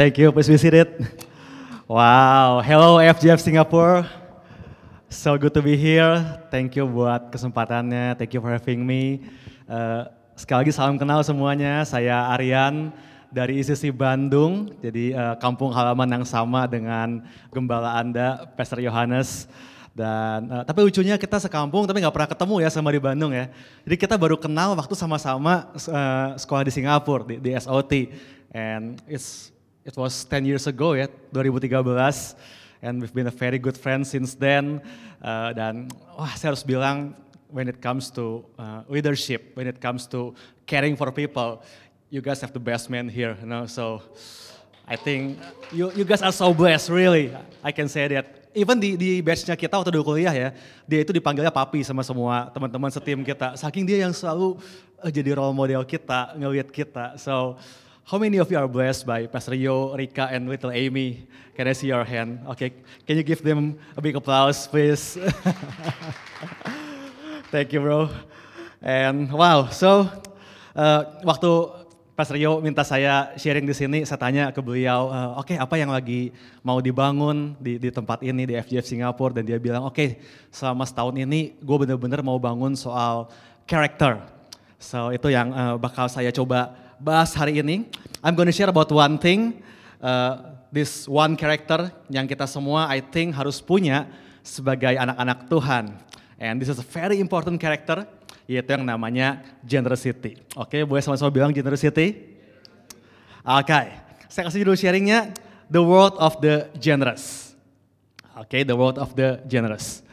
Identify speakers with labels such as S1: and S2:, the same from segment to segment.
S1: Thank you, please be seated. Wow, hello FGF Singapore. So good to be here. Thank you buat kesempatannya. Thank you for having me. Uh, sekali lagi salam kenal semuanya. Saya Aryan dari ICC Bandung. Jadi uh, kampung halaman yang sama dengan gembala Anda, Pastor Yohanes. Dan uh, tapi lucunya kita sekampung tapi nggak pernah ketemu ya sama di Bandung ya. Jadi kita baru kenal waktu sama-sama uh, sekolah di Singapura di, di SOT. And it's It was 10 years ago ya, 2013. And we've been a very good friend since then. Uh, dan wah saya harus bilang when it comes to uh, leadership, when it comes to caring for people, you guys have the best man here, you know. So I think you you guys are so blessed, really. I can say that. Even di di batchnya kita waktu dulu kuliah ya, dia itu dipanggilnya papi sama semua teman-teman setim kita. Saking dia yang selalu uh, jadi role model kita, ngeliat kita. So How many of you are blessed by Pastor Yo, Rika, and little Amy? Can I see your hand? Okay, can you give them a big applause, please? Thank you, bro. And wow, so uh, waktu Pastor Yo minta saya sharing di sini, saya tanya ke beliau, uh, oke okay, apa yang lagi mau dibangun di, di tempat ini di FGF Singapura dan dia bilang, oke okay, selama setahun ini gue bener-bener mau bangun soal character. So itu yang uh, bakal saya coba bahas hari ini. I'm going to share about one thing, uh, this one character yang kita semua I think harus punya sebagai anak-anak Tuhan. And this is a very important character, yaitu yang namanya generosity. Oke, okay, boleh sama-sama bilang generosity? Oke, okay. saya kasih dulu sharingnya, The World of the Generous. Oke, okay, The World of the Generous.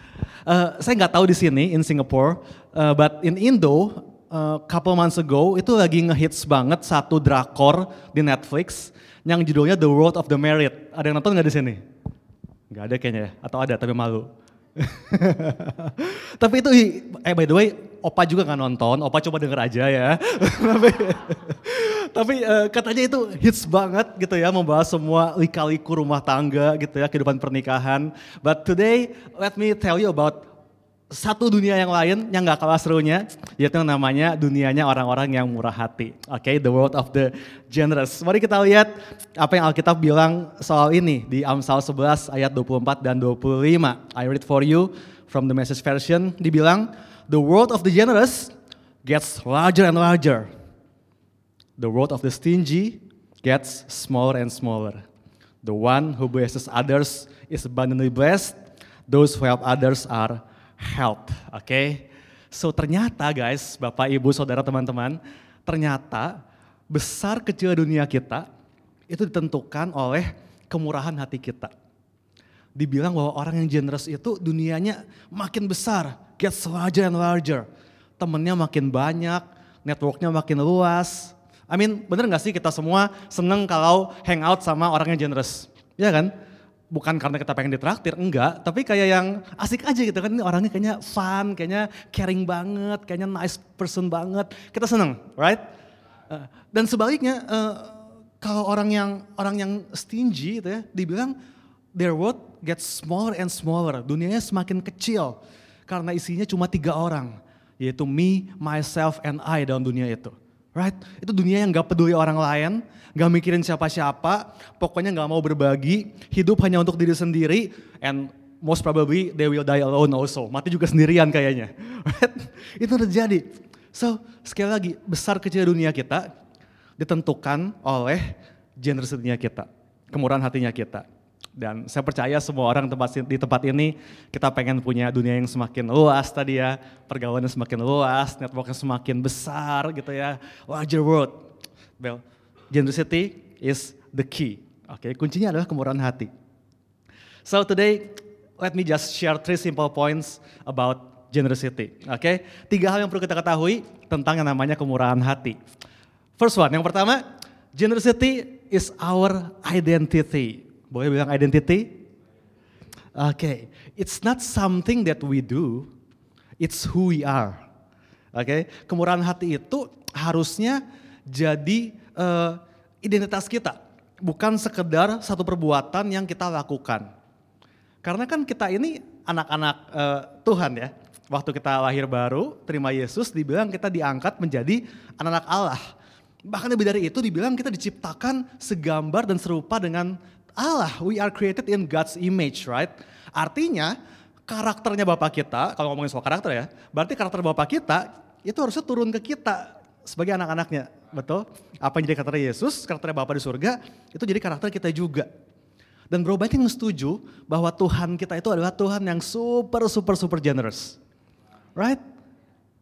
S1: Uh, saya nggak tahu di sini in Singapore, uh, but in Indo uh, couple months ago itu lagi ngehits banget satu drakor di Netflix yang judulnya The World of the Married. Ada yang nonton nggak di sini? Nggak ada kayaknya ya, atau ada tapi malu. tapi itu, eh by the way, Opa juga nggak nonton, Opa coba denger aja ya. tapi uh, katanya itu hits banget gitu ya, membahas semua lika-liku rumah tangga gitu ya, kehidupan pernikahan. But today, let me tell you about satu dunia yang lain yang gak kalah serunya, yaitu namanya dunianya orang-orang yang murah hati. Oke, okay, the world of the generous. Mari kita lihat apa yang Alkitab bilang soal ini di Amsal 11 ayat 24 dan 25. I read for you from the message version. Dibilang, the world of the generous gets larger and larger. The world of the stingy gets smaller and smaller. The one who blesses others is abundantly blessed. Those who help others are help. Oke. Okay? So ternyata guys, Bapak, Ibu, Saudara, teman-teman, ternyata besar kecil dunia kita itu ditentukan oleh kemurahan hati kita. Dibilang bahwa orang yang generous itu dunianya makin besar, gets larger and larger. Temennya makin banyak, networknya makin luas. I mean, bener gak sih kita semua seneng kalau hangout sama orang yang generous? Ya kan? Bukan karena kita pengen ditraktir, enggak, tapi kayak yang asik aja gitu kan, ini orangnya kayaknya fun, kayaknya caring banget, kayaknya nice person banget, kita seneng, right? Uh, dan sebaliknya, uh, kalau orang yang orang yang stingy gitu ya, dibilang their world gets smaller and smaller, dunianya semakin kecil karena isinya cuma tiga orang, yaitu me, myself, and I dalam dunia itu. Right? Itu dunia yang gak peduli orang lain, gak mikirin siapa-siapa, pokoknya gak mau berbagi, hidup hanya untuk diri sendiri, and most probably they will die alone also. Mati juga sendirian kayaknya. Right? Itu terjadi. So, sekali lagi, besar kecil dunia kita ditentukan oleh generosity kita, kemurahan hatinya kita. Dan saya percaya semua orang tempat, di tempat ini kita pengen punya dunia yang semakin luas tadi ya, pergaulannya semakin luas, networknya semakin besar gitu ya, larger world. Well, generosity is the key. Oke, okay, kuncinya adalah kemurahan hati. So today, let me just share three simple points about generosity. Oke, okay? tiga hal yang perlu kita ketahui tentang yang namanya kemurahan hati. First one, yang pertama, generosity is our identity. Boleh bilang identity? Oke, okay. it's not something that we do, it's who we are. Oke, okay? kemurahan hati itu harusnya jadi uh, identitas kita, bukan sekedar satu perbuatan yang kita lakukan. Karena kan kita ini anak-anak uh, Tuhan ya. Waktu kita lahir baru, terima Yesus, dibilang kita diangkat menjadi anak-anak Allah. Bahkan lebih dari itu dibilang kita diciptakan segambar dan serupa dengan Allah. We are created in God's image, right? Artinya karakternya Bapak kita, kalau ngomongin soal karakter ya, berarti karakter Bapak kita itu harusnya turun ke kita sebagai anak-anaknya. Betul? Apa yang jadi karakter Yesus, karakter Bapak di surga, itu jadi karakter kita juga. Dan bro yang setuju bahwa Tuhan kita itu adalah Tuhan yang super, super, super generous. Right?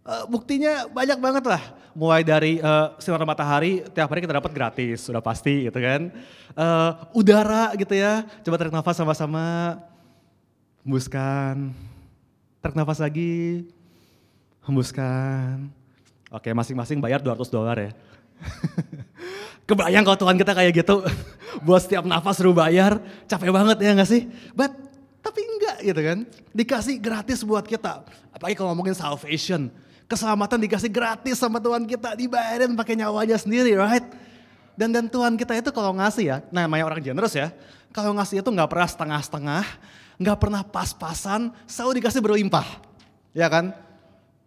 S1: Uh, buktinya banyak banget lah. Mulai dari uh, sinar matahari tiap hari kita dapat gratis, sudah pasti gitu kan. Uh, udara gitu ya, coba tarik nafas sama-sama. Hembuskan. Tarik nafas lagi. Hembuskan. Oke masing-masing bayar 200 dolar ya. Kebayang kalau Tuhan kita kayak gitu, buat setiap nafas suruh bayar, capek banget ya gak sih? But, tapi enggak gitu kan, dikasih gratis buat kita. Apalagi kalau ngomongin salvation, keselamatan dikasih gratis sama Tuhan kita, dibayarin pakai nyawanya sendiri, right? Dan dan Tuhan kita itu kalau ngasih ya, nah namanya orang generous ya, kalau ngasih itu nggak pernah setengah-setengah, nggak pernah pas-pasan, selalu dikasih berlimpah, ya kan?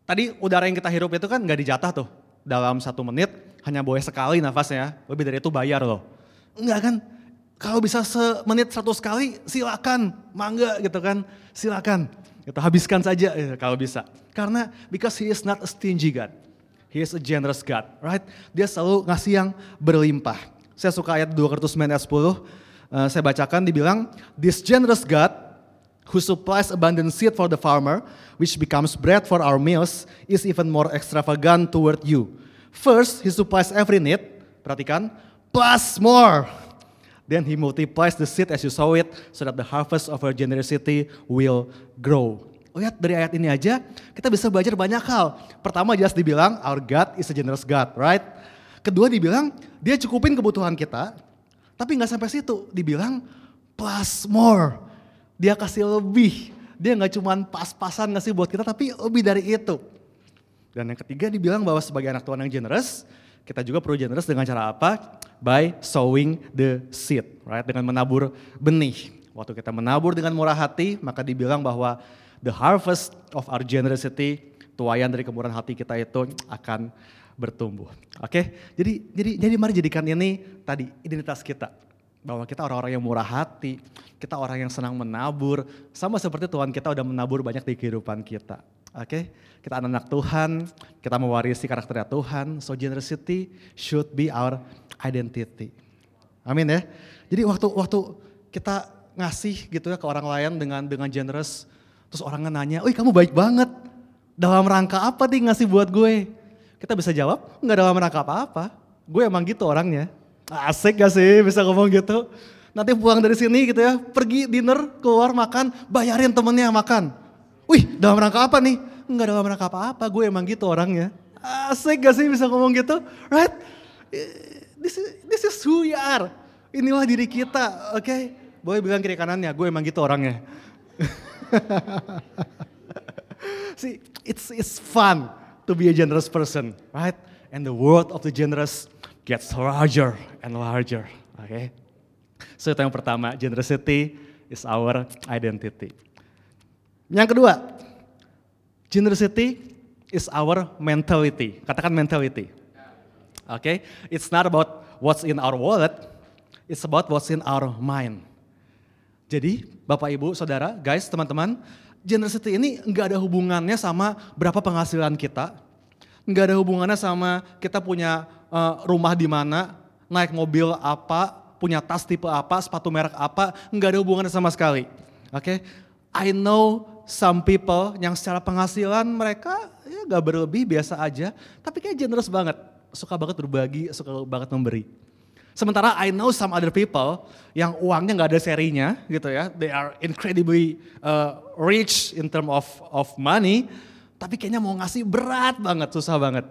S1: Tadi udara yang kita hirup itu kan nggak dijatah tuh, dalam satu menit hanya boleh sekali nafasnya, lebih dari itu bayar loh. Enggak kan? Kalau bisa semenit satu kali silakan, mangga gitu kan, silakan. Itu habiskan saja ya, kalau bisa. Karena because he is not a stingy God. He is a generous God, right? Dia selalu ngasih yang berlimpah. Saya suka ayat 2 Korintus 9 ayat 10. Uh, saya bacakan dibilang, This generous God who supplies abundant seed for the farmer, which becomes bread for our meals, is even more extravagant toward you. First, he supplies every need, perhatikan, plus more. Then he multiplies the seed as you saw it, so that the harvest of our generosity will grow. Lihat dari ayat ini aja, kita bisa belajar banyak hal. Pertama jelas dibilang, our God is a generous God, right? Kedua dibilang, dia cukupin kebutuhan kita, tapi nggak sampai situ. Dibilang, plus more. Dia kasih lebih. Dia nggak cuma pas-pasan ngasih buat kita, tapi lebih dari itu. Dan yang ketiga dibilang bahwa sebagai anak Tuhan yang generous, kita juga perlu generous dengan cara apa? By sowing the seed, right? Dengan menabur benih. Waktu kita menabur dengan murah hati, maka dibilang bahwa the harvest of our generosity, tuayan dari kemurahan hati kita itu akan bertumbuh. Oke, okay? jadi jadi jadi mari jadikan ini tadi identitas kita bahwa kita orang-orang yang murah hati, kita orang yang senang menabur, sama seperti Tuhan kita udah menabur banyak di kehidupan kita. Oke, okay? kita anak-anak Tuhan, kita mewarisi karakternya Tuhan, so generosity should be our identity. Amin ya. Jadi waktu waktu kita ngasih gitu ya ke orang lain dengan dengan generous, terus orang nanya, "Wih, kamu baik banget. Dalam rangka apa nih ngasih buat gue?" Kita bisa jawab, "Enggak dalam rangka apa-apa. Gue emang gitu orangnya." Asik gak sih bisa ngomong gitu? Nanti pulang dari sini gitu ya, pergi dinner, keluar makan, bayarin temennya makan. Wih, dalam rangka apa nih? Enggak dalam rangka apa-apa, gue emang gitu orangnya. Asik gak sih bisa ngomong gitu? Right? This is, this is who we are. Inilah diri kita, oke? Okay? Boleh bilang kiri kanannya, gue emang gitu orangnya. See, it's it's fun to be a generous person, right? And the world of the generous gets larger and larger. Oke. Okay? So itu yang pertama, generosity is our identity. Yang kedua, generosity is our mentality. Katakan mentality. Oke, okay? it's not about what's in our wallet, it's about what's in our mind. Jadi, Bapak Ibu, Saudara, guys, teman-teman, generosity ini nggak ada hubungannya sama berapa penghasilan kita, nggak ada hubungannya sama kita punya uh, rumah di mana, naik mobil apa, punya tas tipe apa, sepatu merek apa, nggak ada hubungannya sama sekali. Oke, okay? I know some people yang secara penghasilan mereka ya gak berlebih biasa aja, tapi kayak generous banget, suka banget berbagi, suka banget memberi. Sementara I know some other people yang uangnya nggak ada serinya gitu ya, they are incredibly uh, rich in term of of money, tapi kayaknya mau ngasih berat banget, susah banget.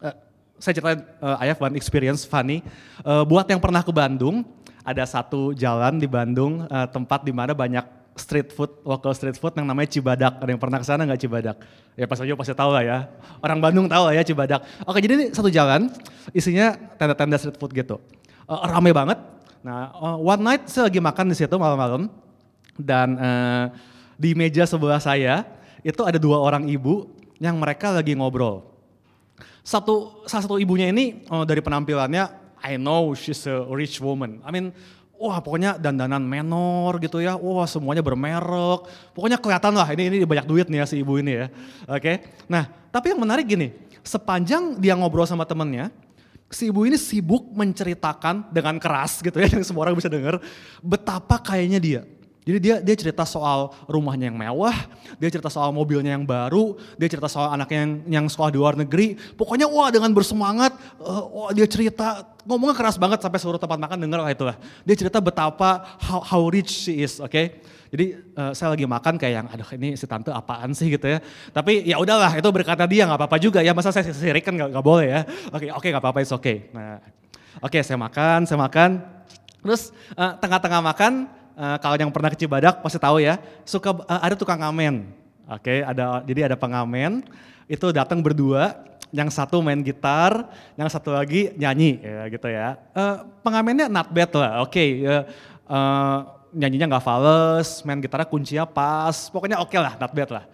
S1: Uh, saya ceritain uh, I have one experience funny. Uh, buat yang pernah ke Bandung, ada satu jalan di Bandung uh, tempat di mana banyak street food, local street food yang namanya Cibadak. Ada yang pernah ke sana nggak Cibadak? Ya pas aja pasti tahu lah ya. Orang Bandung tahu lah ya Cibadak. Oke jadi ini satu jalan isinya tenda-tenda street food gitu. Uh, rame banget. Nah uh, one night saya lagi makan di situ malam-malam dan uh, di meja sebelah saya itu ada dua orang ibu yang mereka lagi ngobrol. Satu salah satu ibunya ini uh, dari penampilannya I know she's a rich woman. I mean wah pokoknya dandanan menor gitu ya, wah semuanya bermerek, pokoknya kelihatan lah ini ini banyak duit nih ya si ibu ini ya, oke. Okay? Nah tapi yang menarik gini, sepanjang dia ngobrol sama temennya, si ibu ini sibuk menceritakan dengan keras gitu ya, yang semua orang bisa dengar, betapa kayaknya dia. Jadi dia dia cerita soal rumahnya yang mewah, dia cerita soal mobilnya yang baru, dia cerita soal anaknya yang yang sekolah di luar negeri. Pokoknya wah dengan bersemangat, uh, wah dia cerita ngomongnya keras banget sampai seluruh tempat makan dengar lah itulah. Dia cerita betapa how, how rich she is, oke? Okay? Jadi uh, saya lagi makan kayak yang aduh ini si tante apaan sih gitu ya. Tapi ya udahlah itu berkata dia nggak apa-apa juga ya. Masa saya sirik kan nggak boleh ya. Oke okay, oke okay, nggak apa-apa itu oke. Okay. Nah oke okay, saya makan saya makan. Terus uh, tengah-tengah makan uh, kalau yang pernah ke Cibadak pasti tahu ya, suka uh, ada tukang ngamen. Oke, okay, ada jadi ada pengamen itu datang berdua, yang satu main gitar, yang satu lagi nyanyi ya gitu ya. Uh, pengamennya not bad lah. Oke, okay, uh, uh, nyanyinya nggak fals, main gitarnya kuncinya pas, pokoknya oke okay lah, not bad lah.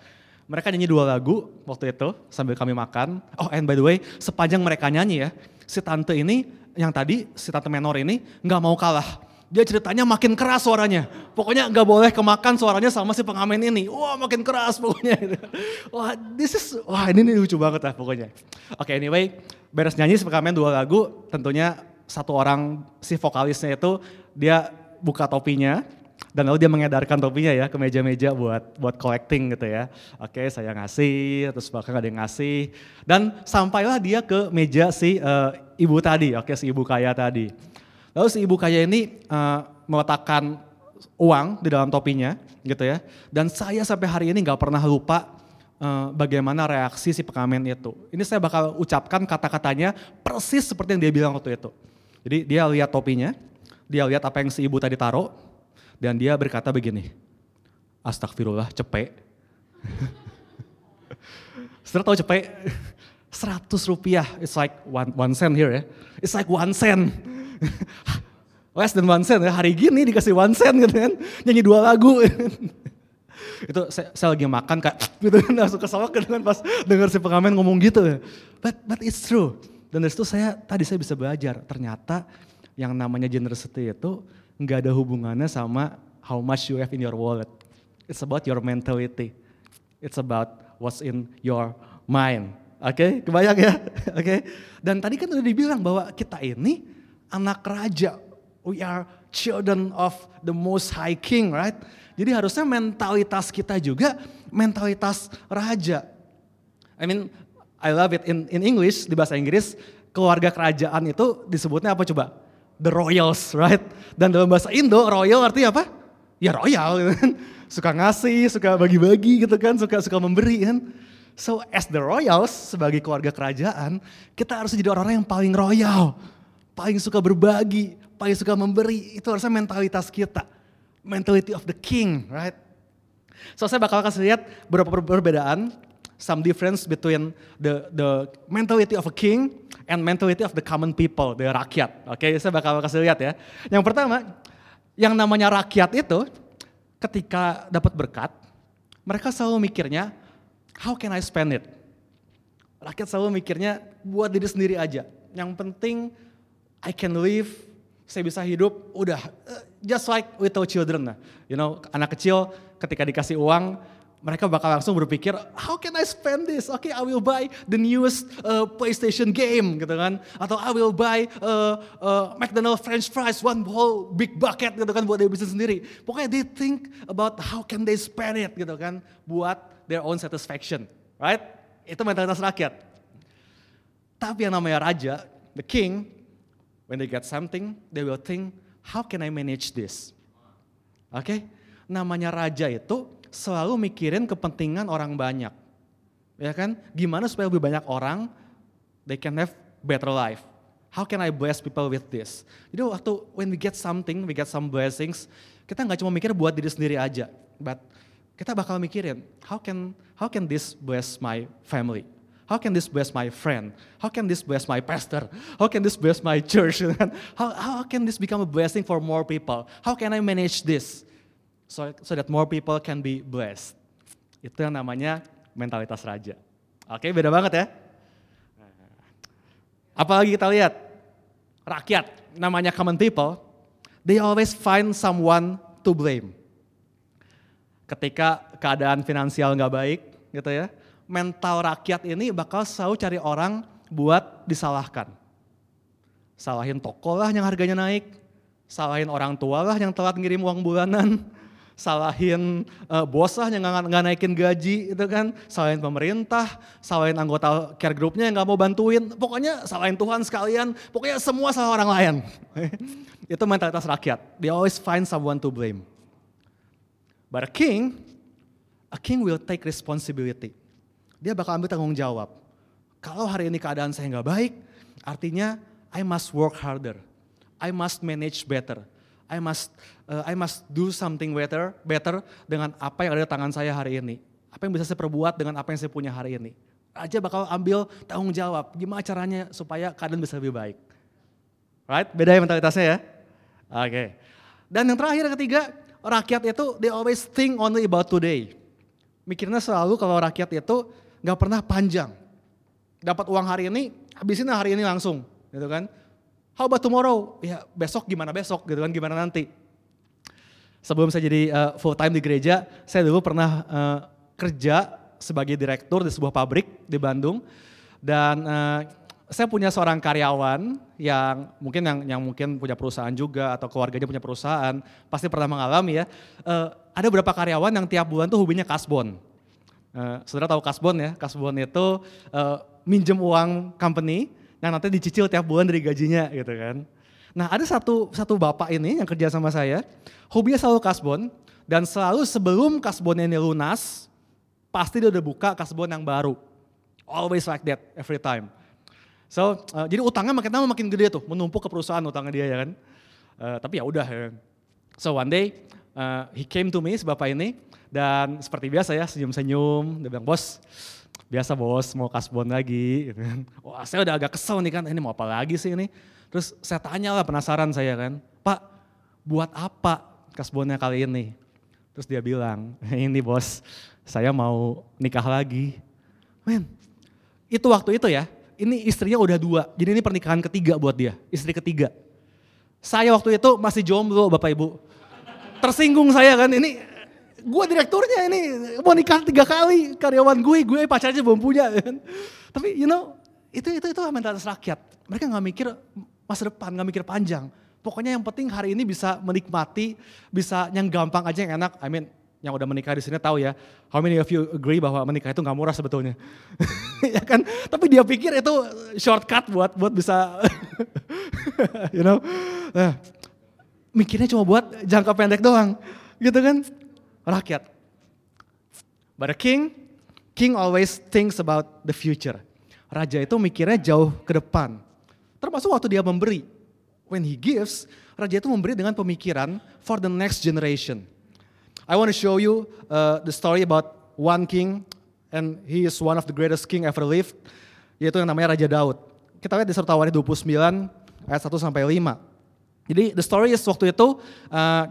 S1: Mereka nyanyi dua lagu waktu itu sambil kami makan. Oh and by the way, sepanjang mereka nyanyi ya, si tante ini yang tadi, si tante menor ini nggak mau kalah dia ceritanya makin keras suaranya. Pokoknya nggak boleh kemakan suaranya sama si pengamen ini. Wah makin keras pokoknya. Wah this is, wah ini, ini lucu banget lah pokoknya. Oke okay, anyway, beres nyanyi si pengamen dua lagu, tentunya satu orang si vokalisnya itu dia buka topinya dan lalu dia mengedarkan topinya ya ke meja-meja buat buat collecting gitu ya. Oke, saya ngasih, terus bahkan ada yang ngasih dan sampailah dia ke meja si uh, ibu tadi, oke si ibu kaya tadi. Lalu si ibu kaya ini uh, meletakkan uang di dalam topinya gitu ya. Dan saya sampai hari ini nggak pernah lupa uh, bagaimana reaksi si pengamen itu. Ini saya bakal ucapkan kata-katanya persis seperti yang dia bilang waktu itu. Jadi dia lihat topinya, dia lihat apa yang si ibu tadi taruh, dan dia berkata begini, Astagfirullah cepet. Setelah tahu cepet, 100 rupiah, it's like one, one cent here ya. It's like one cent. Less than one cent ya, hari gini dikasih one cent gitu kan, nyanyi dua lagu. itu saya, saya lagi makan kayak gitu kan langsung gitu kan pas dengar si pengamen ngomong gitu. But, but it's true. Dan dari situ saya, tadi saya bisa belajar, ternyata yang namanya generosity itu nggak ada hubungannya sama how much you have in your wallet. It's about your mentality. It's about what's in your mind. Oke, okay? kebayang ya? Oke. Okay? Dan tadi kan udah dibilang bahwa kita ini anak raja. We are children of the most high king, right? Jadi harusnya mentalitas kita juga mentalitas raja. I mean, I love it in in English di bahasa Inggris keluarga kerajaan itu disebutnya apa coba? The royals, right? Dan dalam bahasa Indo royal artinya apa? Ya royal gitu kan. Suka ngasih, suka bagi-bagi gitu kan, suka suka memberi kan. So as the royals sebagai keluarga kerajaan, kita harus jadi orang-orang yang paling royal paling suka berbagi, paling suka memberi, itu harusnya mentalitas kita. Mentality of the king, right? So saya bakal kasih lihat beberapa perbedaan, some difference between the the mentality of a king and mentality of the common people, the rakyat. Oke, okay? saya bakal kasih lihat ya. Yang pertama, yang namanya rakyat itu ketika dapat berkat, mereka selalu mikirnya, how can I spend it? Rakyat selalu mikirnya buat diri sendiri aja. Yang penting I can live, saya bisa hidup, udah uh, just like little children. You know, anak kecil ketika dikasih uang, mereka bakal langsung berpikir, how can I spend this? Okay, I will buy the newest uh, PlayStation game, gitu kan? Atau I will buy uh, uh, McDonald French fries, one whole big bucket, gitu kan, buat dia bisa sendiri. Pokoknya they think about how can they spend it, gitu kan, buat their own satisfaction, right? Itu mentalitas rakyat. Tapi yang namanya raja, the king, When they get something, they will think, how can I manage this? Oke, okay? namanya raja itu selalu mikirin kepentingan orang banyak. Ya kan? Gimana supaya lebih banyak orang, they can have better life. How can I bless people with this? Jadi waktu when we get something, we get some blessings, kita nggak cuma mikir buat diri sendiri aja, but kita bakal mikirin, how can how can this bless my family? How can this bless my friend? How can this bless my pastor? How can this bless my church? how, how can this become a blessing for more people? How can I manage this? So, so that more people can be blessed. Itu yang namanya mentalitas raja. Oke, beda banget ya. Apalagi kita lihat, rakyat, namanya common people, they always find someone to blame. Ketika keadaan finansial nggak baik, gitu ya, mental rakyat ini bakal selalu cari orang buat disalahkan. Salahin toko lah yang harganya naik, salahin orang tua lah yang telat ngirim uang bulanan, salahin uh, bos lah yang nggak naikin gaji itu kan, salahin pemerintah, salahin anggota care groupnya yang nggak mau bantuin, pokoknya salahin Tuhan sekalian, pokoknya semua salah orang lain. itu mentalitas rakyat. They always find someone to blame. But a king, a king will take responsibility. Dia bakal ambil tanggung jawab. Kalau hari ini keadaan saya nggak baik, artinya I must work harder. I must manage better I must uh, I must do something better better dengan apa yang ada di tangan saya hari ini. Apa yang bisa saya perbuat dengan apa yang saya punya hari ini. Raja bakal ambil tanggung jawab. Gimana caranya supaya keadaan bisa lebih baik. Right? Beda ya mentalitasnya ya. Oke. Okay. Dan yang terakhir ketiga, rakyat itu they always think only about today. Mikirnya selalu kalau rakyat itu nggak pernah panjang. Dapat uang hari ini, habisin hari ini langsung, gitu kan? How about tomorrow? Ya besok gimana besok gitu kan, gimana nanti. Sebelum saya jadi uh, full time di gereja, saya dulu pernah uh, kerja sebagai direktur di sebuah pabrik di Bandung. Dan uh, saya punya seorang karyawan yang mungkin yang, yang mungkin punya perusahaan juga atau keluarganya punya perusahaan, pasti pernah mengalami ya. Uh, ada beberapa karyawan yang tiap bulan tuh hobinya kasbon. Uh, saudara tahu kasbon ya, kasbon itu uh, minjem uang company, yang nanti dicicil tiap bulan dari gajinya gitu kan. Nah ada satu satu bapak ini yang kerja sama saya, hobinya selalu kasbon dan selalu sebelum kasbonnya ini lunas, pasti dia udah buka kasbon yang baru. Always like that every time. So uh, jadi utangnya makin lama makin gede tuh, menumpuk ke perusahaan utangnya dia ya kan. Uh, tapi ya udah. Ya. So one day uh, he came to me si bapak ini dan seperti biasa ya senyum-senyum, dia bilang bos biasa bos mau kasbon lagi gitu kan. Wah saya udah agak kesel nih kan, ini mau apa lagi sih ini. Terus saya tanya lah penasaran saya kan, Pak buat apa kasbonnya kali ini? Terus dia bilang, ini bos saya mau nikah lagi. Men, itu waktu itu ya, ini istrinya udah dua, jadi ini pernikahan ketiga buat dia, istri ketiga. Saya waktu itu masih jomblo Bapak Ibu. Tersinggung saya kan, ini gue direkturnya ini mau nikah tiga kali karyawan gue, gue pacarnya belum punya. Kan. Tapi you know itu itu itu mentalitas rakyat. Mereka nggak mikir masa depan, nggak mikir panjang. Pokoknya yang penting hari ini bisa menikmati, bisa yang gampang aja yang enak. I mean, yang udah menikah di sini tahu ya, how many of you agree bahwa menikah itu nggak murah sebetulnya, ya kan? Tapi dia pikir itu shortcut buat buat bisa, you know, nah, mikirnya cuma buat jangka pendek doang, gitu kan? Rakyat. But a king, king always thinks about the future. Raja itu mikirnya jauh ke depan. Termasuk waktu dia memberi. When he gives, raja itu memberi dengan pemikiran for the next generation. I want to show you uh, the story about one king and he is one of the greatest king ever lived, yaitu yang namanya Raja Daud. Kita lihat di Surah Tawarikh 29 ayat 1 sampai 5. Jadi the story is waktu itu uh,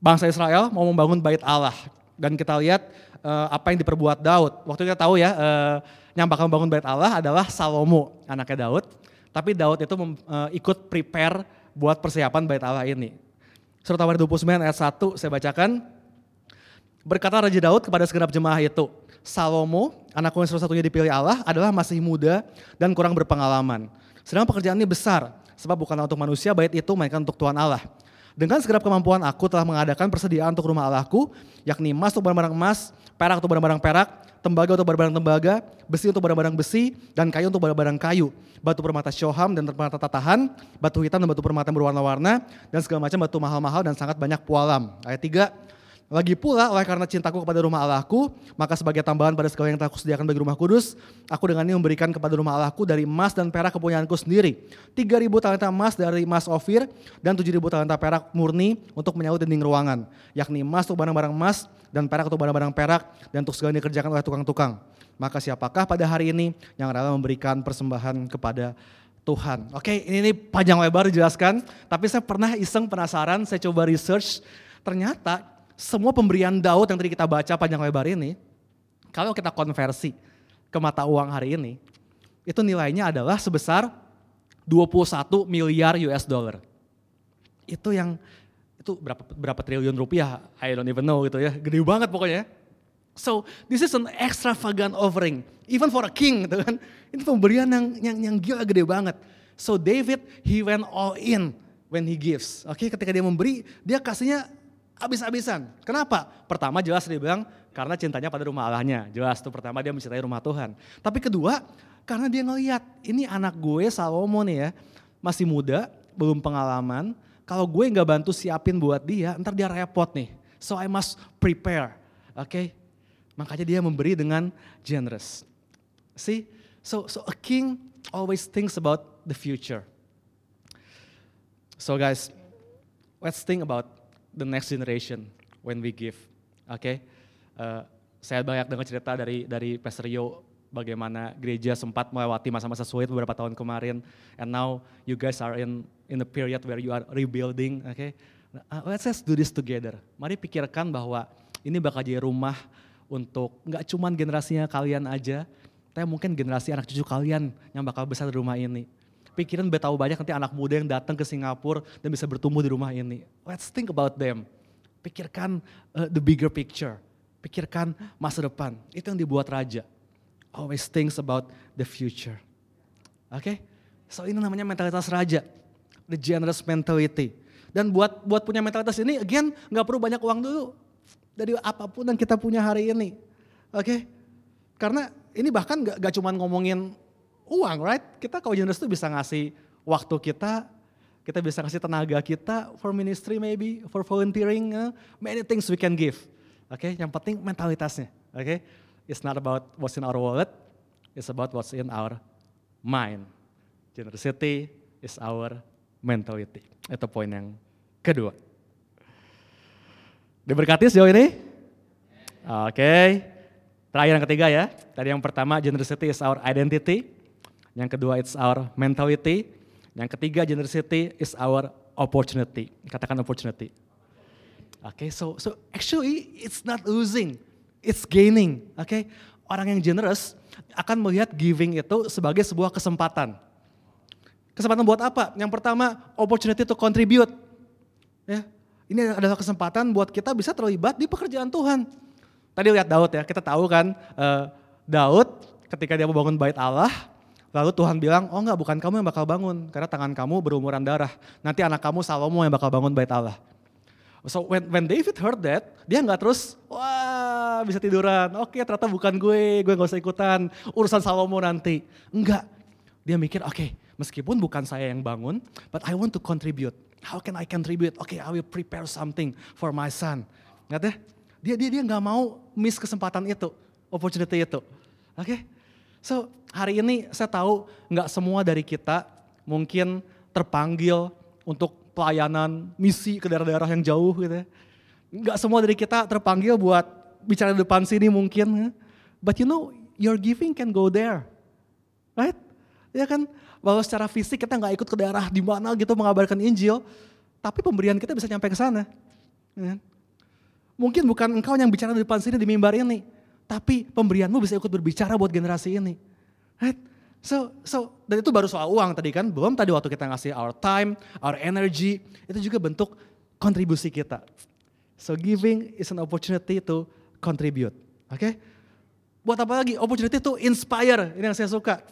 S1: bangsa Israel mau membangun bait Allah dan kita lihat uh, apa yang diperbuat Daud. Waktu kita tahu ya uh, yang bakal membangun bait Allah adalah Salomo, anaknya Daud. Tapi Daud itu uh, ikut prepare buat persiapan bait Allah ini. Surat Tawarikh 29 ayat 1 saya bacakan. Berkata Raja Daud kepada segenap jemaah itu, Salomo, anakku yang salah satunya dipilih Allah, adalah masih muda dan kurang berpengalaman. Sedang ini besar, sebab bukanlah untuk manusia bait itu, melainkan untuk Tuhan Allah. Dengan segenap kemampuan aku telah mengadakan persediaan untuk rumah Allahku, yakni emas untuk barang-barang emas, perak untuk barang-barang perak, tembaga untuk barang-barang tembaga, besi untuk barang-barang besi, dan kayu untuk barang-barang kayu, batu permata syoham dan permata tatahan, batu hitam dan batu permata berwarna-warna, dan segala macam batu mahal-mahal dan sangat banyak pualam. Ayat 3, lagi pula, oleh karena cintaku kepada rumah Allahku, maka sebagai tambahan pada segala yang telah sediakan bagi rumah kudus, aku dengan ini memberikan kepada rumah Allahku dari emas dan perak kepunyaanku sendiri. 3.000 talenta emas dari emas ofir dan 7.000 talenta perak murni untuk menyaut dinding ruangan. Yakni emas untuk barang-barang emas dan perak untuk barang-barang perak dan untuk segala yang dikerjakan oleh tukang-tukang. Maka siapakah pada hari ini yang rela memberikan persembahan kepada Tuhan. Oke, ini, ini panjang lebar dijelaskan, tapi saya pernah iseng penasaran, saya coba research, ternyata semua pemberian Daud yang tadi kita baca panjang lebar ini, kalau kita konversi ke mata uang hari ini, itu nilainya adalah sebesar 21 miliar US dollar. Itu yang itu berapa berapa triliun rupiah? I don't even know gitu ya. Gede banget pokoknya. So this is an extravagant offering, even for a king gitu kan. Ini pemberian yang yang yang gila gede banget. So David he went all in when he gives. Oke, okay? ketika dia memberi, dia kasihnya habis-habisan. Kenapa? Pertama jelas dia bilang karena cintanya pada rumah Allahnya. Jelas tuh pertama dia mencintai rumah Tuhan. Tapi kedua, karena dia ngeliat ini anak gue Salomo nih ya, masih muda, belum pengalaman. Kalau gue nggak bantu siapin buat dia, ntar dia repot nih. So I must prepare. Oke, okay? Makanya dia memberi dengan generous. See? So so a king always thinks about the future. So guys, let's think about the next generation when we give. Oke? Okay? Uh, saya banyak dengar cerita dari dari Pastor Yo bagaimana gereja sempat melewati masa-masa sulit beberapa tahun kemarin and now you guys are in in the period where you are rebuilding, oke? Okay? Uh, let's just do this together. Mari pikirkan bahwa ini bakal jadi rumah untuk nggak cuman generasinya kalian aja, tapi mungkin generasi anak cucu kalian yang bakal besar di rumah ini. Pikiran tahu banyak nanti anak muda yang datang ke Singapura dan bisa bertumbuh di rumah ini. Let's think about them. Pikirkan uh, the bigger picture. Pikirkan masa depan. Itu yang dibuat raja. Always thinks about the future. Oke? Okay? So ini namanya mentalitas raja. The generous mentality. Dan buat buat punya mentalitas ini, again, nggak perlu banyak uang dulu dari apa pun yang kita punya hari ini. Oke? Okay? Karena ini bahkan gak, gak cuma ngomongin uang, right? Kita kalau generous itu bisa ngasih waktu kita, kita bisa ngasih tenaga kita for ministry maybe, for volunteering, uh, many things we can give. Oke, okay? yang penting mentalitasnya. Oke, okay? it's not about what's in our wallet, it's about what's in our mind. Generosity is our mentality. Itu poin yang kedua. Diberkati sejauh ini? Oke. Okay. Terakhir yang ketiga ya. Tadi yang pertama generosity is our identity. Yang kedua it's our mentality. Yang ketiga generosity is our opportunity. Katakan opportunity. Oke, okay, so so actually it's not losing, it's gaining. Okay? orang yang generous akan melihat giving itu sebagai sebuah kesempatan. Kesempatan buat apa? Yang pertama, opportunity to contribute. Ya, ini adalah kesempatan buat kita bisa terlibat di pekerjaan Tuhan. Tadi lihat Daud ya, kita tahu kan uh, Daud ketika dia membangun bait Allah, lalu Tuhan bilang, oh enggak bukan kamu yang bakal bangun, karena tangan kamu berumuran darah. Nanti anak kamu Salomo yang bakal bangun bait Allah. So when, when David heard that, dia nggak terus, wah bisa tiduran, oke okay, ternyata bukan gue, gue gak usah ikutan, urusan Salomo nanti. Enggak, dia mikir oke okay, meskipun bukan saya yang bangun, but I want to contribute. How can I contribute? Oke, okay, I will prepare something for my son. Nggak deh? Dia dia dia nggak mau miss kesempatan itu, opportunity itu. Oke? Okay? So hari ini saya tahu nggak semua dari kita mungkin terpanggil untuk pelayanan misi ke daerah-daerah yang jauh gitu ya. Nggak semua dari kita terpanggil buat bicara di depan sini mungkin. Ya. But you know, your giving can go there. Right? Ya kan? bahwa secara fisik kita nggak ikut ke daerah di mana gitu mengabarkan Injil, tapi pemberian kita bisa nyampe ke sana. Ya. Mungkin bukan engkau yang bicara di depan sini di mimbar ini, tapi pemberianmu bisa ikut berbicara buat generasi ini. Right? So, so dan itu baru soal uang tadi kan, belum tadi waktu kita ngasih our time, our energy, itu juga bentuk kontribusi kita. So giving is an opportunity to contribute. Oke? Okay? Buat apa lagi? Opportunity to inspire. Ini yang saya suka.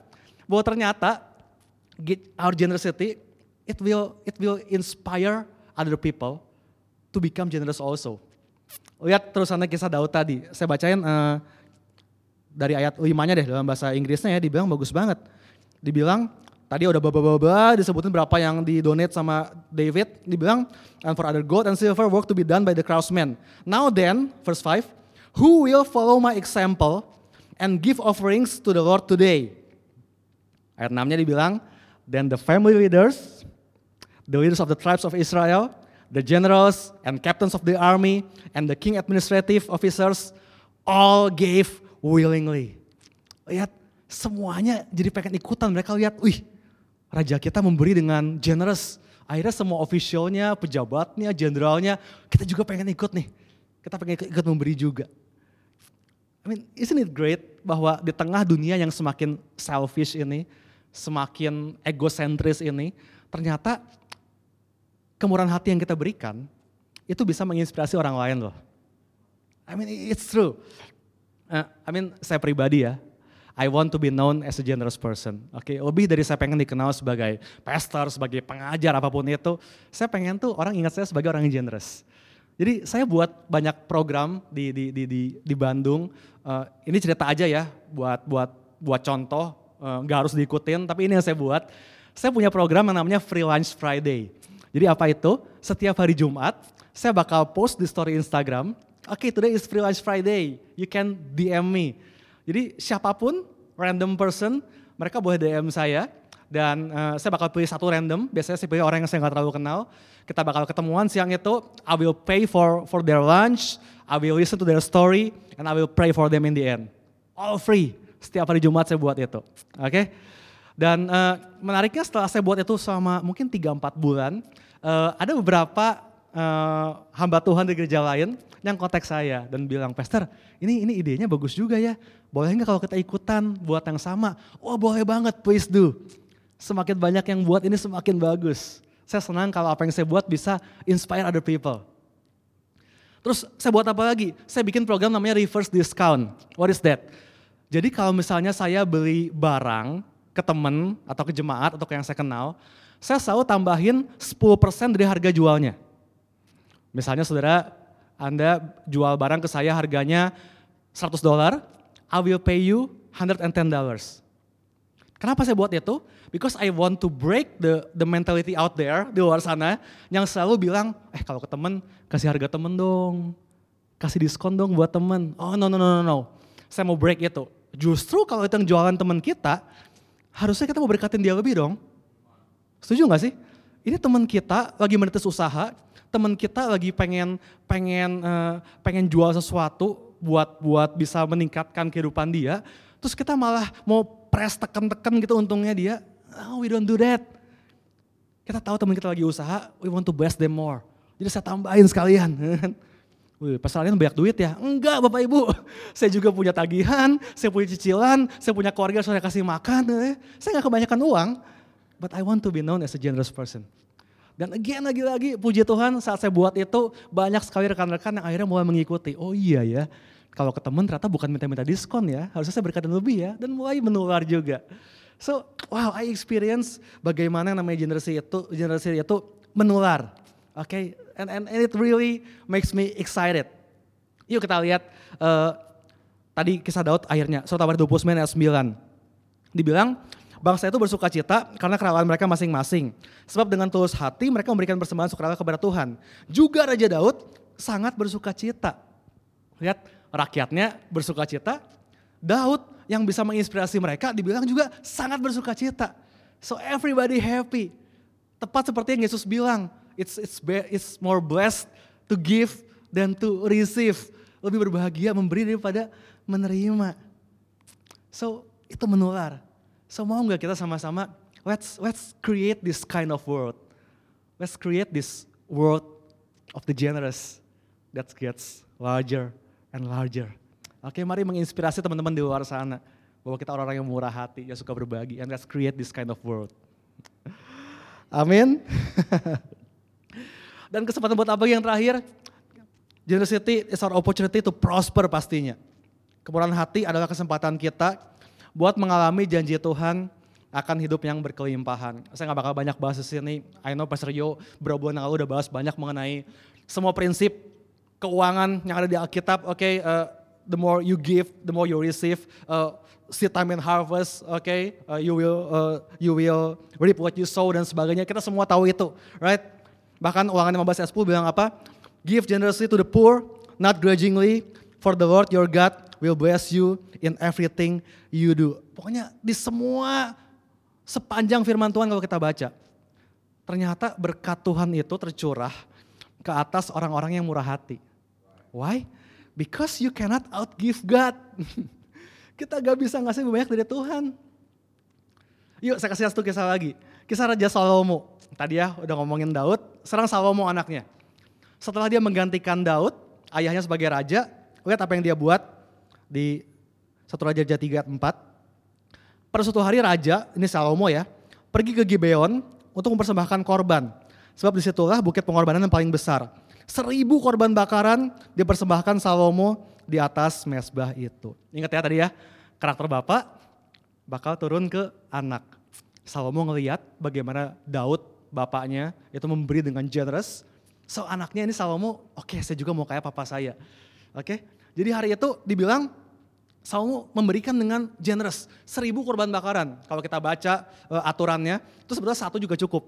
S1: Bahwa ternyata our generosity, it will it will inspire other people to become generous also. Lihat terusannya kisah Daud tadi. Saya bacain uh, dari ayat 5-nya deh dalam bahasa Inggrisnya ya, dibilang bagus banget. Dibilang tadi udah baba-baba disebutin berapa yang didonate sama David. Dibilang and for other gold and silver work to be done by the craftsmen. Now then, verse 5, who will follow my example and give offerings to the Lord today? Ayat 6-nya dibilang, Then the family leaders, the leaders of the tribes of Israel, the generals and captains of the army, and the king administrative officers all gave willingly. Lihat, semuanya jadi pengen ikutan. Mereka lihat, wih, raja kita memberi dengan generous. Akhirnya semua officialnya, pejabatnya, jenderalnya, kita juga pengen ikut nih. Kita pengen ikut memberi juga. I mean, isn't it great bahwa di tengah dunia yang semakin selfish ini, semakin egosentris ini, ternyata kemurahan hati yang kita berikan itu bisa menginspirasi orang lain loh. I mean it's true. Uh, I mean saya pribadi ya, I want to be known as a generous person. Oke, okay? lebih dari saya pengen dikenal sebagai pastor, sebagai pengajar apa pun itu, saya pengen tuh orang ingat saya sebagai orang yang generous. Jadi saya buat banyak program di di di di, di Bandung. Uh, ini cerita aja ya, buat buat buat contoh, uh, harus diikutin, tapi ini yang saya buat. Saya punya program yang namanya Free Lunch Friday. Jadi apa itu? Setiap hari Jumat, saya bakal post di story Instagram. Oke, okay, today is Free Lunch Friday. You can DM me. Jadi siapa pun, random person, mereka boleh DM saya dan uh, saya bakal pilih satu random, biasanya saya pilih orang yang saya nggak terlalu kenal. Kita bakal ketemuan siang itu, I will pay for for their lunch, I will listen to their story, and I will pray for them in the end. All free, setiap hari Jumat saya buat itu. Oke? Okay? Dan uh, menariknya setelah saya buat itu selama mungkin 3-4 bulan, uh, ada beberapa uh, hamba Tuhan di gereja lain yang kontak saya dan bilang, Pastor, ini ini idenya bagus juga ya. Boleh nggak kalau kita ikutan buat yang sama? Wah boleh banget, please do. Semakin banyak yang buat ini semakin bagus. Saya senang kalau apa yang saya buat bisa inspire other people. Terus saya buat apa lagi? Saya bikin program namanya reverse discount. What is that? Jadi kalau misalnya saya beli barang ke teman atau ke jemaat atau ke yang saya kenal, saya selalu tambahin 10% dari harga jualnya. Misalnya saudara, Anda jual barang ke saya harganya 100 dolar, I will pay you 110 dollars. Kenapa saya buat itu? Because I want to break the the mentality out there di luar sana yang selalu bilang, eh kalau ke temen kasih harga temen dong, kasih diskon dong buat temen. Oh no no no no no, saya mau break itu. Justru kalau itu yang jualan temen kita, harusnya kita mau berkatin dia lebih dong. Setuju gak sih? Ini teman kita lagi menitis usaha, teman kita lagi pengen pengen uh, pengen jual sesuatu buat buat bisa meningkatkan kehidupan dia, terus kita malah mau press tekan-tekan gitu untungnya dia, Oh, we don't do that. Kita tahu teman kita lagi usaha, we want to bless them more. Jadi saya tambahin sekalian. Wih, pas kalian banyak duit ya? Enggak Bapak Ibu, saya juga punya tagihan, saya punya cicilan, saya punya keluarga saya kasih makan. Eh. Saya gak kebanyakan uang, but I want to be known as a generous person. Dan again lagi-lagi puji Tuhan saat saya buat itu banyak sekali rekan-rekan yang akhirnya mulai mengikuti. Oh iya ya, kalau ke teman ternyata bukan minta-minta diskon ya, harusnya saya berkata lebih ya. Dan mulai menular juga. So, wow, I experience bagaimana namanya generasi itu, generasi itu menular. Oke, okay? and, and and it really makes me excited. Yuk kita lihat uh, tadi kisah Daud akhirnya, surat Tabar 29 ayat 9. Dibilang, bangsa itu bersuka cita karena kerajaan mereka masing-masing. Sebab dengan tulus hati mereka memberikan persembahan sukarela kepada Tuhan. Juga Raja Daud sangat bersuka cita. Lihat, rakyatnya bersuka cita, Daud yang bisa menginspirasi mereka dibilang juga sangat bersuka cita. So everybody happy. Tepat seperti yang Yesus bilang, it's it's it's more blessed to give than to receive. Lebih berbahagia memberi daripada menerima. So itu menular. So mau nggak kita sama-sama let's let's create this kind of world. Let's create this world of the generous that gets larger and larger. Oke, mari menginspirasi teman-teman di luar sana bahwa kita orang-orang yang murah hati, yang suka berbagi, and let's create this kind of world. Amin. Dan kesempatan buat apa yang terakhir? Generosity is our opportunity to prosper pastinya. Kemurahan hati adalah kesempatan kita buat mengalami janji Tuhan akan hidup yang berkelimpahan. Saya nggak bakal banyak bahas di sini. I know Pastor Yo bulan yang lalu udah bahas banyak mengenai semua prinsip keuangan yang ada di Alkitab. Oke, okay, uh, the more you give, the more you receive. Uh, seed time and harvest, oke, okay? uh, you will uh, you will reap what you sow dan sebagainya. Kita semua tahu itu, right? Bahkan ulangan 15 ayat 10 bilang apa? Give generously to the poor, not grudgingly, for the Lord your God will bless you in everything you do. Pokoknya di semua sepanjang firman Tuhan kalau kita baca, ternyata berkat Tuhan itu tercurah ke atas orang-orang yang murah hati. Why? Because you cannot outgive God. Kita gak bisa ngasih lebih banyak dari Tuhan. Yuk saya kasih satu kisah lagi. Kisah Raja Salomo. Tadi ya udah ngomongin Daud, sekarang Salomo anaknya. Setelah dia menggantikan Daud, ayahnya sebagai raja, lihat apa yang dia buat di satu Raja 3 4. Pada suatu hari raja, ini Salomo ya, pergi ke Gibeon untuk mempersembahkan korban. Sebab di situlah bukit pengorbanan yang paling besar. Seribu korban bakaran dipersembahkan Salomo di atas mesbah itu. Ingat ya tadi ya, karakter bapak bakal turun ke anak. Salomo ngeliat bagaimana Daud bapaknya itu memberi dengan generous. So anaknya ini Salomo, oke okay, saya juga mau kayak papa saya. Oke, okay? Jadi hari itu dibilang Salomo memberikan dengan generous, seribu korban bakaran. Kalau kita baca uh, aturannya, itu sebetulnya satu juga cukup.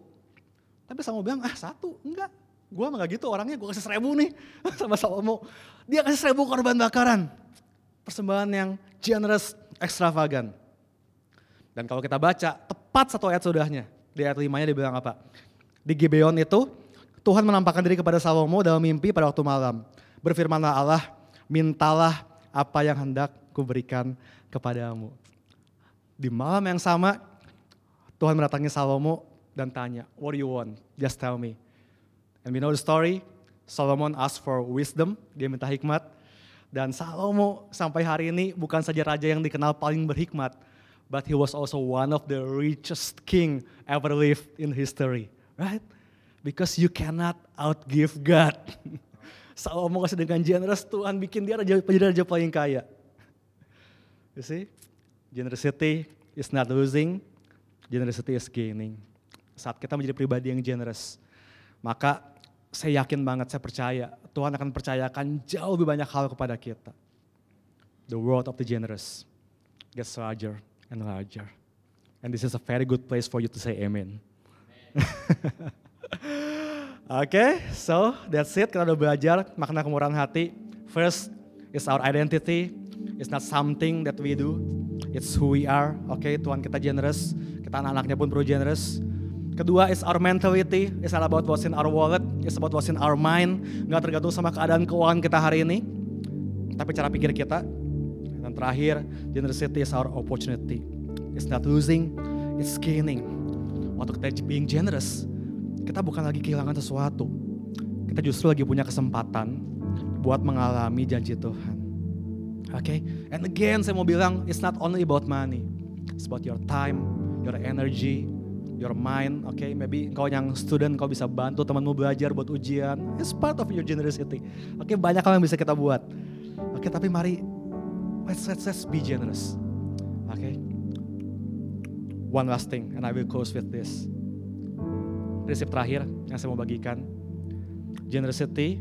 S1: Tapi Salomo bilang, ah satu, enggak. Gue mah gak gitu orangnya, gue kasih seribu nih sama Salomo. Dia kasih seribu korban bakaran. Persembahan yang generous, ekstravagan. Dan kalau kita baca, tepat satu ayat sudahnya. Di ayat limanya dia bilang apa? Di Gibeon itu, Tuhan menampakkan diri kepada Salomo dalam mimpi pada waktu malam. Berfirmanlah Allah, mintalah apa yang hendak kuberikan kepadamu. Di malam yang sama, Tuhan mendatangi Salomo dan tanya, what do you want? Just tell me. And we know the story, Solomon asked for wisdom, dia minta hikmat. Dan Salomo sampai hari ini bukan saja raja yang dikenal paling berhikmat, but he was also one of the richest king ever lived in history. Right? Because you cannot outgive God. Salomo kasih dengan generous, Tuhan bikin dia raja, raja paling kaya. You see, generosity is not losing, generosity is gaining. Saat kita menjadi pribadi yang generous, maka saya yakin banget, saya percaya Tuhan akan percayakan jauh lebih banyak hal kepada kita. The world of the generous gets larger and larger. And this is a very good place for you to say amen. Oke, okay, so that's it. Kita udah belajar makna kemurahan hati. First is our identity. It's not something that we do. It's who we are. Oke, okay, Tuhan kita generous. Kita anak-anaknya pun perlu generous. Kedua is our mentality. It's all about what's in our wallet. It's about what's in our mind. Gak tergantung sama keadaan keuangan kita hari ini. Tapi cara pikir kita. Dan terakhir, generosity is our opportunity. It's not losing, it's gaining. Waktu kita being generous, kita bukan lagi kehilangan sesuatu. Kita justru lagi punya kesempatan buat mengalami janji Tuhan. Oke, okay? and again saya mau bilang, it's not only about money. It's about your time, your energy, your mind. Oke, okay? maybe kau yang student kau bisa bantu temanmu belajar buat ujian. It's part of your generosity. Oke, okay? banyak hal yang bisa kita buat. Oke, okay, tapi mari let's, let's let's be generous. Oke. Okay? One last thing, and I will close with this. Prinsip terakhir yang saya mau bagikan. Generosity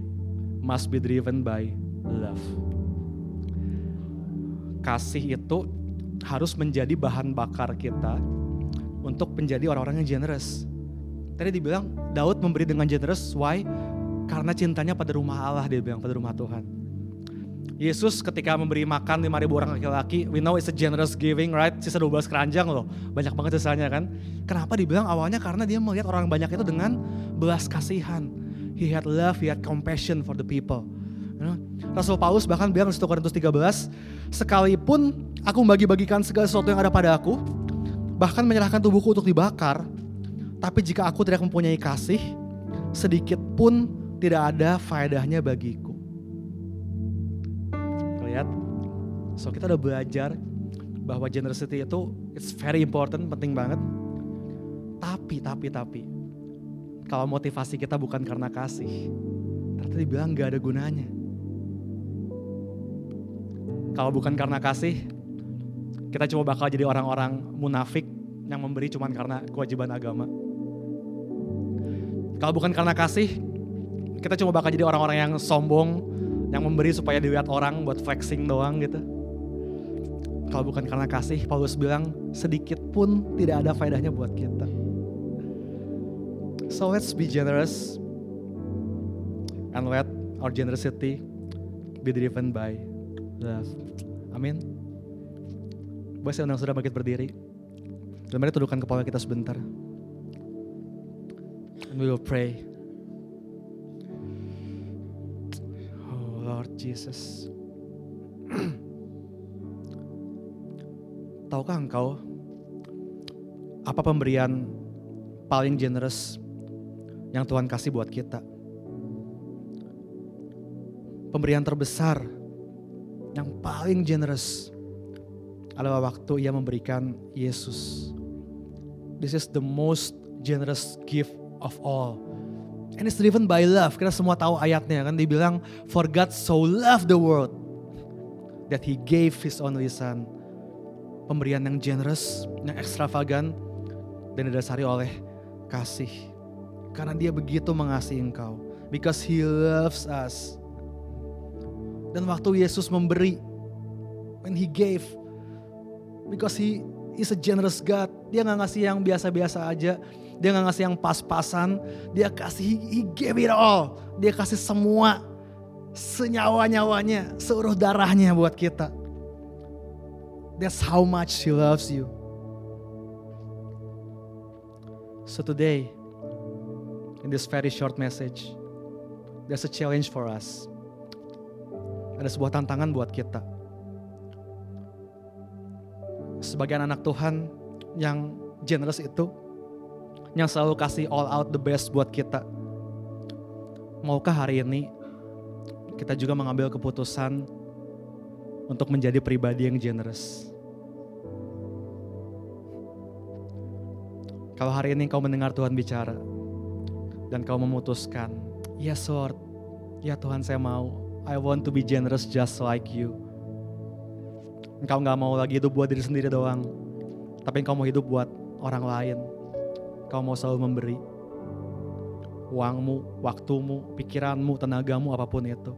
S1: must be driven by love kasih itu harus menjadi bahan bakar kita untuk menjadi orang-orang yang generous. Tadi dibilang Daud memberi dengan generous, why? Karena cintanya pada rumah Allah dia bilang, pada rumah Tuhan. Yesus ketika memberi makan 5 ribu orang laki-laki, we know it's a generous giving, right? Sisa 12 keranjang loh, banyak banget sisanya kan. Kenapa dibilang awalnya? Karena dia melihat orang banyak itu dengan belas kasihan. He had love, he had compassion for the people. Rasul Paulus bahkan bilang di 1 Korintus 13, sekalipun aku membagi-bagikan segala sesuatu yang ada pada aku, bahkan menyerahkan tubuhku untuk dibakar, tapi jika aku tidak mempunyai kasih, sedikit pun tidak ada faedahnya bagiku. Lihat, so kita udah belajar bahwa generosity itu it's very important, penting banget. Tapi, tapi, tapi, kalau motivasi kita bukan karena kasih, ternyata dibilang gak ada gunanya. Kalau bukan karena kasih, kita cuma bakal jadi orang-orang munafik yang memberi cuma karena kewajiban agama. Kalau bukan karena kasih, kita cuma bakal jadi orang-orang yang sombong, yang memberi supaya dilihat orang buat flexing doang gitu. Kalau bukan karena kasih, Paulus bilang sedikit pun tidak ada faedahnya buat kita. So let's be generous and let our generosity be driven by love. Amin. Boleh saya undang sudah bangkit berdiri. Dan mari tundukkan kepala kita sebentar. And we will pray. Jesus. Tahukah engkau apa pemberian paling generous yang Tuhan kasih buat kita? Pemberian terbesar yang paling generous adalah waktu ia memberikan Yesus. This is the most generous gift of all. And it's driven by love. Kita semua tahu ayatnya kan dibilang for God so loved the world that he gave his only son. Pemberian yang generous, yang ekstravagan dan didasari oleh kasih. Karena dia begitu mengasihi engkau. Because he loves us. Dan waktu Yesus memberi, when he gave, because he is a generous God. Dia nggak ngasih yang biasa-biasa aja. Dia nggak ngasih yang pas-pasan. Dia kasih, he gave it all. Dia kasih semua, senyawa-nyawanya, seluruh darahnya buat kita. That's how much he loves you. So today, in this very short message, there's a challenge for us. Ada sebuah tantangan buat kita. Sebagai anak Tuhan yang generous itu, yang selalu kasih all out the best buat kita. Maukah hari ini kita juga mengambil keputusan untuk menjadi pribadi yang generous? Kalau hari ini kau mendengar Tuhan bicara dan kau memutuskan, yes Lord, ya Tuhan saya mau, I want to be generous just like you. Engkau nggak mau lagi hidup buat diri sendiri doang, tapi engkau mau hidup buat orang lain. Kau mau selalu memberi uangmu, waktumu, pikiranmu, tenagamu, apa pun itu.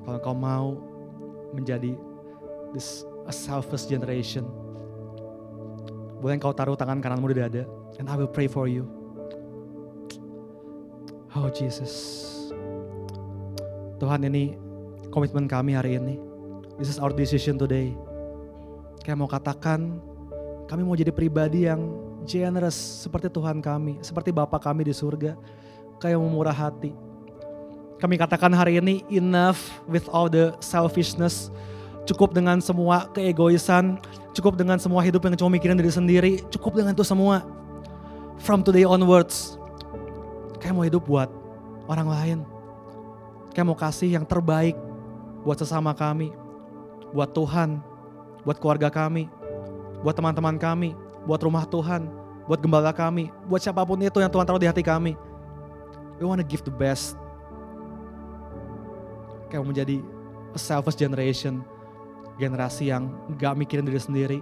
S1: Kalau engkau mau menjadi this a selfless generation, boleh engkau taruh tangan kananmu di dada. And I will pray for you. Oh Jesus. Tuhan ini komitmen kami hari ini. This is our decision today. Kayak mau katakan, kami mau jadi pribadi yang generous seperti Tuhan kami. Seperti Bapa kami di surga. Kayak murah hati. Kami katakan hari ini enough with all the selfishness. Cukup dengan semua keegoisan, Cukup dengan semua hidup yang cuma mikirin diri sendiri. Cukup dengan itu semua. From today onwards. Kayak mau hidup buat orang lain. Kayak mau kasih yang terbaik buat sesama kami. Buat Tuhan. Buat keluarga kami. Buat teman-teman kami. Buat rumah Tuhan. Buat gembala kami. Buat siapa pun itu yang Tuhan taruh di hati kami. We want to give the best. Kayak menjadi a selfish generation generasi yang gak mikirin diri sendiri,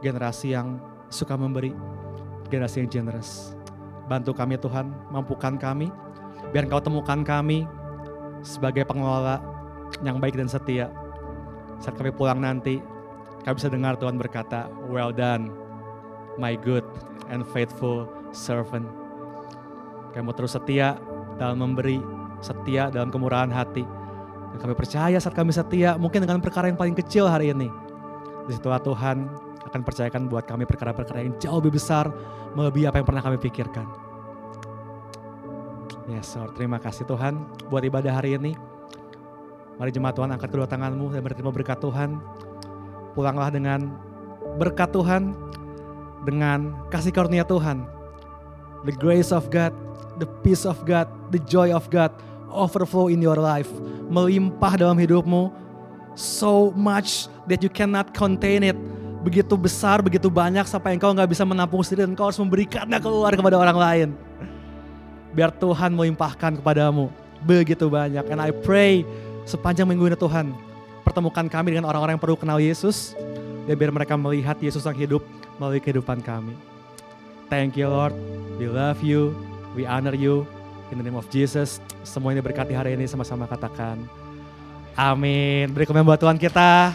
S1: generasi yang suka memberi, generasi yang generous. Bantu kami Tuhan, mampukan kami, biar Engkau temukan kami sebagai pengelola yang baik dan setia. Saat kami pulang nanti, kami bisa dengar Tuhan berkata, well done, my good and faithful servant. Kami mau terus setia dalam memberi, setia dalam kemurahan hati, dan kami percaya saat kami setia, mungkin dengan perkara yang paling kecil hari ini. Di situlah Tuhan akan percayakan buat kami perkara-perkara yang jauh lebih besar, melebihi apa yang pernah kami pikirkan. Yes, Lord. Terima kasih Tuhan buat ibadah hari ini. Mari jemaat Tuhan angkat kedua tanganmu dan berterima berkat Tuhan. Pulanglah dengan berkat Tuhan, dengan kasih karunia Tuhan. The grace of God, the peace of God, the joy of God, overflow in your life, melimpah dalam hidupmu, so much that you cannot contain it. Begitu besar, begitu banyak sampai engkau nggak bisa menampung sendiri dan engkau harus memberikannya keluar kepada orang lain. Biar Tuhan melimpahkan kepadamu begitu banyak. And I pray sepanjang minggu ini Tuhan, pertemukan kami dengan orang-orang yang perlu kenal Yesus, dan biar mereka melihat Yesus yang hidup melalui kehidupan kami. Thank you Lord, we love you, we honor you, In the name of Jesus, semua ini berkati hari ini sama-sama katakan. Amin. Beri komen buat Tuhan kita.